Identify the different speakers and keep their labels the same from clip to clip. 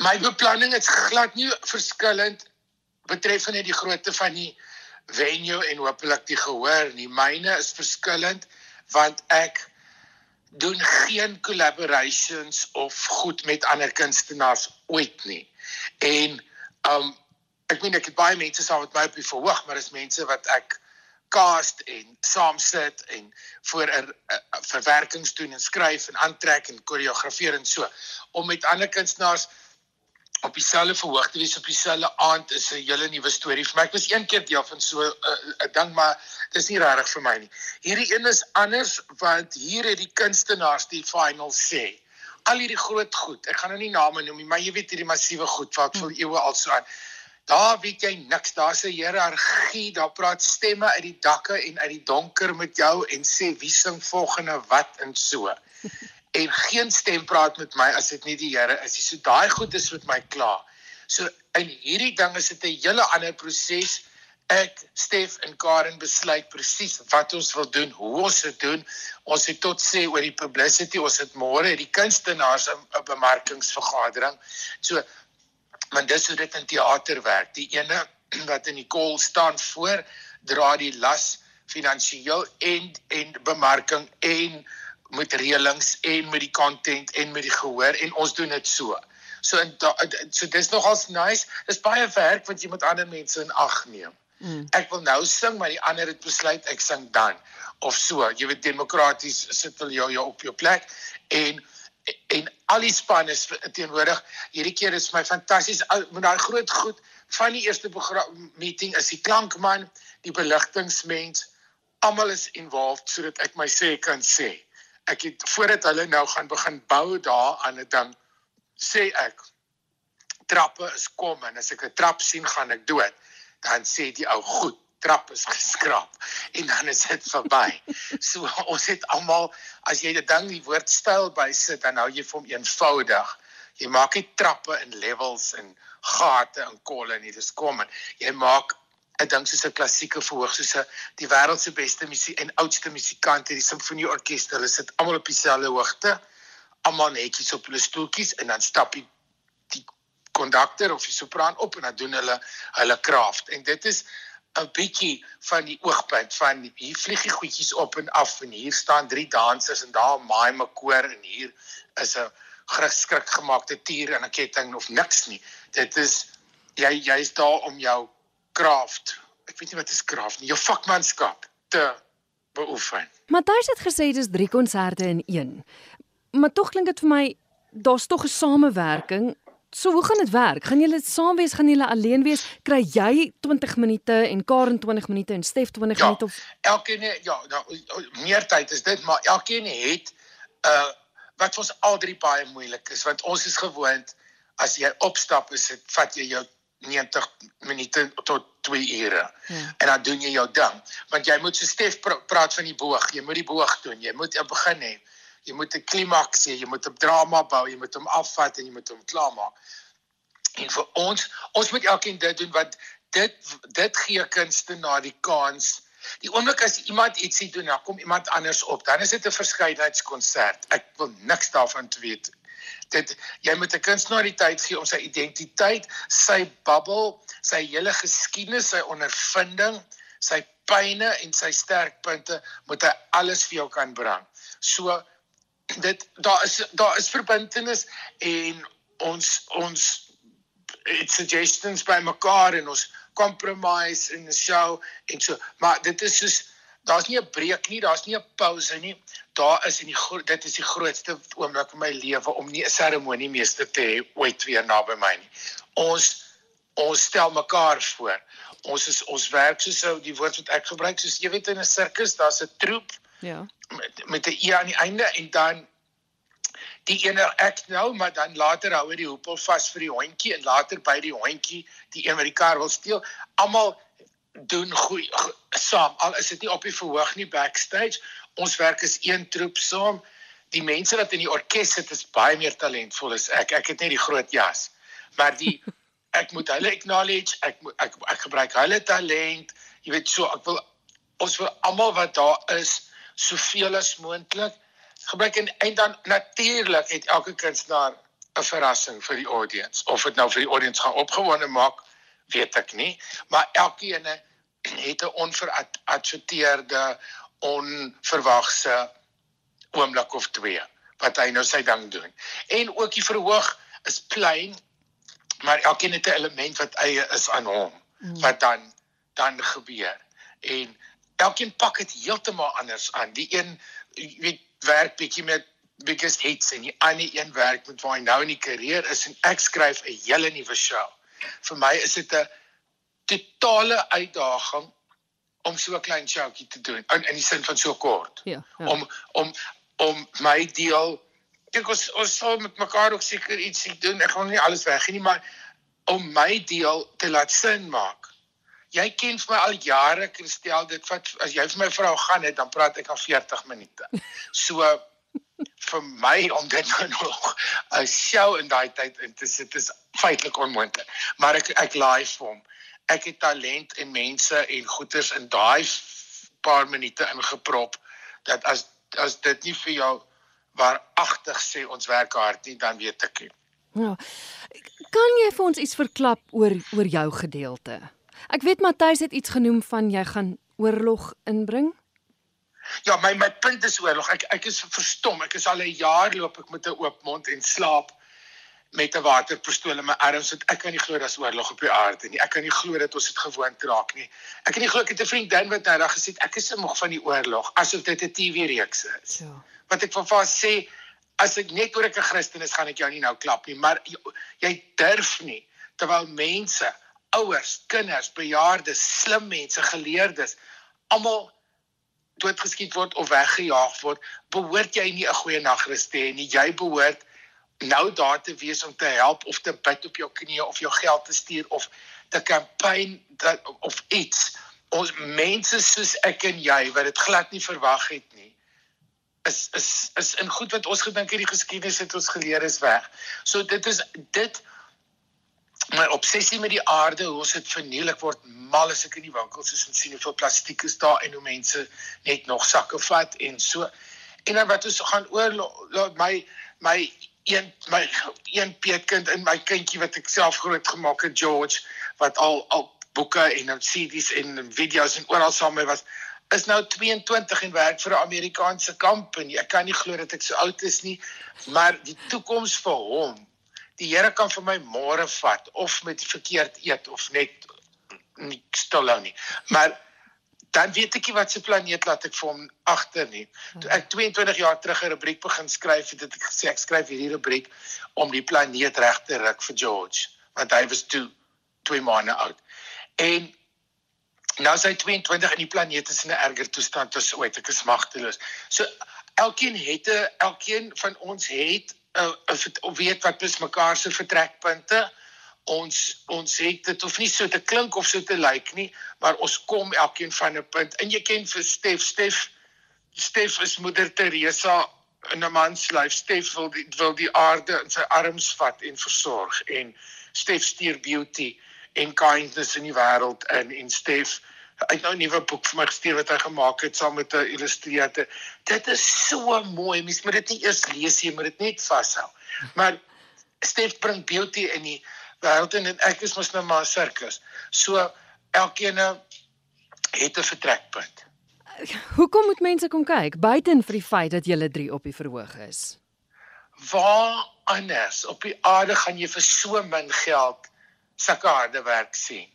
Speaker 1: my beplanning is glad nie verskillend betreffende die grootte van die venue en hopelik die gehoor nie. Myne is verskillend want ek doen geen collaborations of goed met ander kunstenaars ooit nie. En um ek meen ek het baie mense saam met my op die verhoog, maar dis mense wat ek cast en saam sit en voor 'n verwerkings doen en skryf en aantrek en koreografeer en so om met ander kunstenaars op dieselfde verhoog te wees op dieselfde aand is 'n hele nuwe storie vir my. Ek was een keer deel van so 'n uh, ding maar dis nie regtig vir my nie. Hierdie een is anders want hier het die kunstenaars die final sê. Al hierdie groot goed, ek gaan nou nie name noem nie, maar jy weet hierdie massiewe goed wat vir eeue al so aan. Daar weet jy niks. Daar's 'n hiërargie. Daar praat stemme uit die dakke en uit die donker met jou en sê wie sing volgende wat en so en geen stem praat met my as dit nie die Here is nie. So daai goed is met my klaar. So in hierdie ding is dit 'n hele ander proses. Ek, Stef en Karen besluit presies wat ons wil doen, hoe ons dit doen. Ons het tot sê oor die publicity. Ons het môre die kunstenaars 'n bemarkingsvergadering. So want dis hoe dit in teater werk. Die ene wat in die kol staan voor dra die las finansiëel en en bemarking en met reëlings en met die content en met die gehoor en ons doen dit so. So en so dis nogals nice. Dis baie werk want jy moet ander mense in ag neem. Mm. Ek wil nou sing maar die ander het besluit ek sing dan of so. Jy weet demokraties sit hulle jou, jou op jou plek en en al die span is teenwoordig. Hierdie keer is my fantasties met daai groot goed van die eerste meeting is die klankman, die beligtingmens, almal is involved sodat ek my sê kan sê ek het voordat hulle nou gaan begin bou daar aan 'n ding sê ek trappe is kom en as ek 'n trap sien gaan ek dood. Dan sê die ou goed trap is geskraap. En dan is dit verby. So ons het almal as jy dit ding die woordstyl bysit dan hou jy vir hom eenvoudig. Jy maak nie trappe in levels en gate en kolle nie dis kom en jy maak 'n ding soos 'n klassieke verhoog soos 'n die wêreld se beste musiek en oudste musikante die simfonieorkeste hulle sit almal op dieselfde hoogte. Almal netjies op hulle stoeltjies en dan stap die die kondukteur of die sopran op en dan doen hulle hulle kraft en dit is 'n bietjie van die oogpunt van hier vlieg die goedjies op en af en hier staan drie dansers en daar maai my koor en hier is 'n geskrik gemaakte tier en 'n ketting of niks nie. Dit is jy jy's daar om jou craft. Ek weet nie wat is craft nie. Jou vakmanskap te beoefen.
Speaker 2: Matthys het gesê dis drie konserte in een. Maar tog klink dit vir my daar's tog 'n samewerking. So hoe gaan dit werk? Gaan julle saam wees? Gaan julle alleen wees? Kry jy 20 minute en Karen 20 minute en Stef 20 ja, minute of
Speaker 1: elkeen ja, nou meer tyd is dit, maar elkeen het uh wat vir ons al drie baie moeilik is want ons is gewoond as jy opstap is dit vat jy jou 90 minute tot 2 ure. Ja. En dan doen jy jou ding. Want jy moet so stef praat van die boog. Jy moet die boog doen. Jy moet begin hê. Jy moet 'n klimaks hê. Jy moet 'n drama bou. Jy moet hom afvat en jy moet hom klaarmaak. En vir ons, ons moet elkeen dit doen wat dit dit gee kunstenaar die kans. Die oomblik as iemand ietsie doen, dan kom iemand anders op. Dan is dit 'n verskeidenheidskonsert. Ek wil niks daarvan weet dit jy moet 'n kunstenaar die tyd gee om sy identiteit, sy bubble, sy hele geskiedenis, sy ondervinding, sy pyne en sy sterkpunte moet hy alles vir jou kan bring. So dit daar is daar is verbintenis en ons ons it suggestions by mekaar en ons compromise in the show en so maar dit is soos daar's nie 'n breek nie, daar's nie 'n pause nie. Daar is in die dit is die grootste oomblik in my lewe om nie 'n seremoniemeester te hê ooit weer naby my nie. Ons ons stel mekaar voor. Ons is ons werk soos ou die woord wat ek gebruik soos jy weet in 'n sirkus, daar's 'n troep. Ja. Met met 'n e aan die einde en dan die ene ek nou, maar dan later hou hy die hoepel vas vir die hondjie en later by die hondjie die een wat die kar wil steel. Almal doen goeie saam. Al is dit nie op die verhoog nie backstage. Ons werk is een troep saam. Die mense wat in die orkes sit is baie meer talentvol as ek. Ek het net die groot jas. Maar die ek moet hulle acknowledge. Ek ek ek gebruik hulle talent. Jy weet so ek wil ons wil almal wat daar is soveel as moontlik gebruik. En, en dan natuurlik het elke kunstenaar 'n verrassing vir die audience. Of dit nou vir die audience gaan opgewonde maak, weet ek nie, maar elkeen het 'n onveradverteerde, onverwagse oomblik of twee wat hy nou sy ding doen. En ook die verhoog is klein, maar elkeen het 'n element wat eie is aan hom mm. wat dan dan gebeur. En elkeen pak dit heeltemal anders aan. Die een weet werk bietjie met biggest hits en die ander een werk met waar hy nou in die karier is en ek skryf 'n hele nuwe show. Vir my is dit 'n totale uitdaging om so 'n klein showtjie te doen in in die sin van so kort.
Speaker 2: Ja. ja.
Speaker 1: Om om om my deel ek ons ons sal met mekaar ook seker iets doen. Ek gaan nie alles weggee nie, maar om my deel te laat sin maak jy ken vir my al jare Christel dit vat as jy vir my vrou gaan het dan praat ek al 40 minute. So vir my om dit nou nog 'n show in daai tyd in te sit is feitelik onmoontlik. Maar ek ek laai vir hom. Ek het talent en mense en goeders in daai paar minute ingeprop dat as as dit nie vir jou waaragtig sê ons werk hard nie dan weet ek nie.
Speaker 2: Ja. Kan jy vir ons iets verklap oor oor jou gedeelte? Ek weet Matthys het iets genoem van jy gaan oorlog inbring.
Speaker 1: Ja, my my punt is oorlog. Ek ek is verstom. Ek is al 'n jaar loop ek met 'n oop mond en slaap met 'n waterpistool in my arms. Ek kan nie glo dat oorlog op die aarde nie. Ek kan nie glo dat ons dit gewoon raak nie. Ek kan nie glo ek het 'n vriendin wat nou daag gesê ek is moeg van die oorlog asof dit 'n TV-reeks is. Ja. Wat ek van vas sê as ek net oor ek 'n Christen is, gaan ek jou nie nou klap nie, maar jy, jy durf nie terwyl mense ouers, kinders, bejaardes, slim mense, geleerdes, almal doodgeskiet word of weggejaag word, behoort jy nie 'n goeie nagrus te hê nie. Jy behoort nou daar te wees om te help of te bid op jou knieë of jou geld te stuur of te kampanje of iets. Ons mense soos ek en jy wat dit glad nie verwag het nie is is is in goed wat ons gedink het die geskiedenis het ons geleer is weg. So dit is dit my obsessie met die aarde, hoe ons dit verniel, ek word mal as ek in die winkels is en sien hoeveel plastiek is daar en hoe mense net nog sakke vat en so. En dan wat ons gaan oor my my een my een peetkind en my kindjie wat ek self groot gemaak het George wat al al boeke en CD's en video's en oral saam met was is nou 22 en werk vir 'n Amerikaanse company. Ek kan nie glo dat ek so oud is nie, maar die toekoms vir hom die Here kan vir my môre vat of met verkeerd eet of net nie stil hou nie. Maar dan weet ek nie wat se planeet laat ek vir hom agter nie. Toe ek 22 jaar terug 'n rubriek begin skryf, het ek gesê ek skryf hierdie rubriek om die planeet reg te ruk vir George, want hy was toe 2 maande oud. En nou sy 22 en die planeet is in 'n erger toestand as ooit. Ek is magteloos. So elkeen het 'n elkeen van ons het of weet wat is mekaar se vertrekpunte. Ons ons het dit of nie so te klink of so te lyk nie, maar ons kom elkeen van 'n punt. En jy ken vir Stef, Stef Stef is moeder Teresa in 'n man se lyf. Stef wil die wil die aarde in sy arms vat en versorg en Stef stuur beauty en kindness in die wêreld in en Stef het nou 'n nuwe boek vir my gestuur wat hy gemaak het saam met 'n illustrator. Dit is so mooi. Mens moet dit nie eers lees nie, maar dit net vashou. Maar Stef bring beauty in die wêreld en ek is mos nou maar 'n sirkus. So elkeen het 'n vertrekpunt.
Speaker 2: Hoekom moet mense kom kyk buiten vir die feit dat julle 3 op die verhoog is?
Speaker 1: Waar anders op die aarde gaan jy vir so min geld sulke harde werk sien?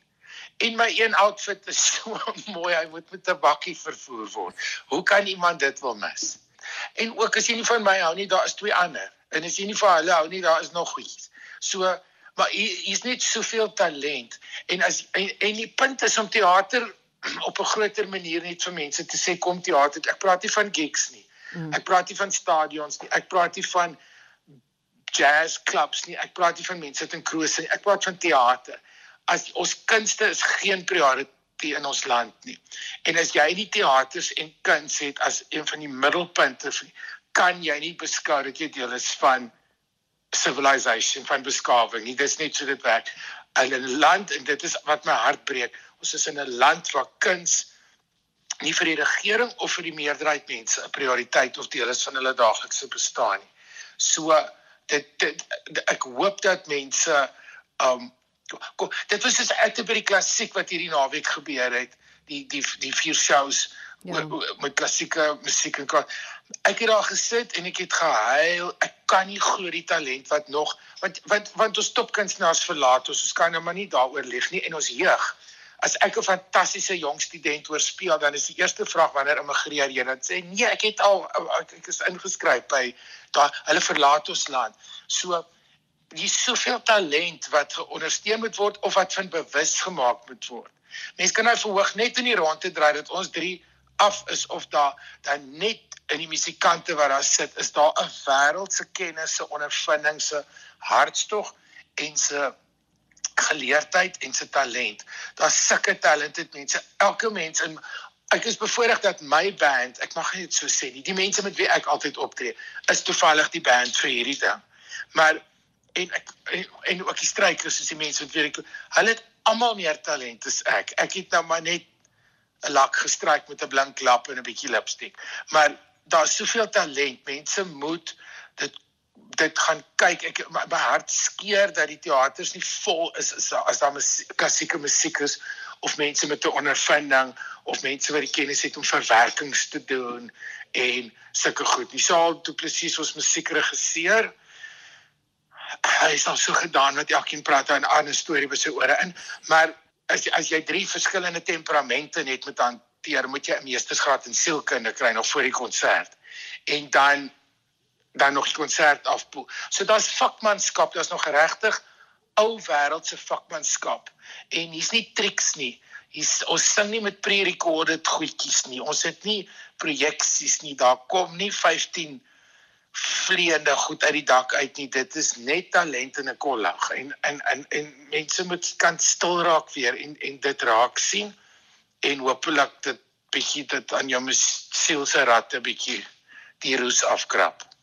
Speaker 1: En my een outfit is so mooi, hy moet met 'n bakkie vervoer word. Hoe kan iemand dit wil mis? En ook as jy nie van my hou nie, daar is twee ander. En as jy nie van hulle hou nie, daar is nog iets. So, maar hier is net soveel talent en as en, en die punt is om teater op 'n groter manier net vir mense te sê kom teater. Ek praat nie van gigs nie. Mm. Ek praat nie van stadions nie. Ek praat nie van jazz clubs nie. Ek praat nie van mense wat in kroos nie. Ek praat van teater as ons kunste is geen priority in ons land nie. En as jy nie teaters en kuns het as een van die middelpunte kan jy nie beskou dat jy deel is van civilization van beskawing nie. Dis net so dit werk. In 'n land en dit is wat my hart breek. Ons is in 'n land waar kuns nie vir die regering of vir die meerderheid mense 'n prioriteit of deel is van hulle daaglikse bestaan nie. So dit, dit ek hoop dat mense um kom dit was dus ek het by die klassiek wat hierdie naweek gebeur het die die die vier shows ja. met klassieke musiek en kan ek het daar gesit en ek het gehuil. Ek kan nie glo die talent wat nog want want want ons topkunstenaars verlaat ons. Ons kan nou maar nie daaroor lieg nie. En ons jeug. As ek 'n fantastiese jong student oorspeel dan is die eerste vraag wanneer immigreer jy dan sê nee ek het al ek, is ingeskryf by daar hulle verlaat ons land. So die soveel talent wat geondersteun moet word of wat van bewus gemaak moet word. Mense kan nou verhoog net in die rond te draai dat ons drie af is of daar dan net in die musikante wat daar sit is daar 'n wêreldse kennis se ondervinding se hartstog en se geleerdheid en se talent. Daar's sulke talented mense. Elke mens in ek is bevoorreg dat my band, ek mag net so sê, nie, die mense met wie ek altyd optree, is toevallig die band vir hierdie ding. Maar en ek en, en ook die strykers is die mense wat weet ek hulle het almal meer talent as ek. Ek het nou maar net 'n lak gestryk met 'n blink lap en 'n bietjie lipstick. Maar daar's soveel talent. Mense moet dit dit gaan kyk ek my, my hart skeer dat die teaters nie vol is as, as daar klassieke musiek is of mense met 'n ondervinding of mense wat die kennis het om verwerkings te doen en sulke goed. Die saal toe presies ons musiekregisseur hy is al so gedaan met elkeen praat 'n ander storie by sy ore in, maar as as jy drie verskillende temperamente net met hanteer, moet jy 'n meestersgraad in sielkunde kry nog voor die konsert. En dan dan nog die konsert afpoel. So daar's vakmanskap, daar's nog regtig ou wêreldse vakmanskap. En hier's nie triks nie. Hier's ons sing nie met pre-recorded goedjies nie. Ons het nie projeksies nie. Daar kom nie 15 vleiende goed uit die dak uit nie. Dit is net talent en 'n kollag en en en en mense moet kan stil raak weer en en dit raak sien en hopelik dit bietjie dit aan jou siel se ratte bietjie die roes afkrap.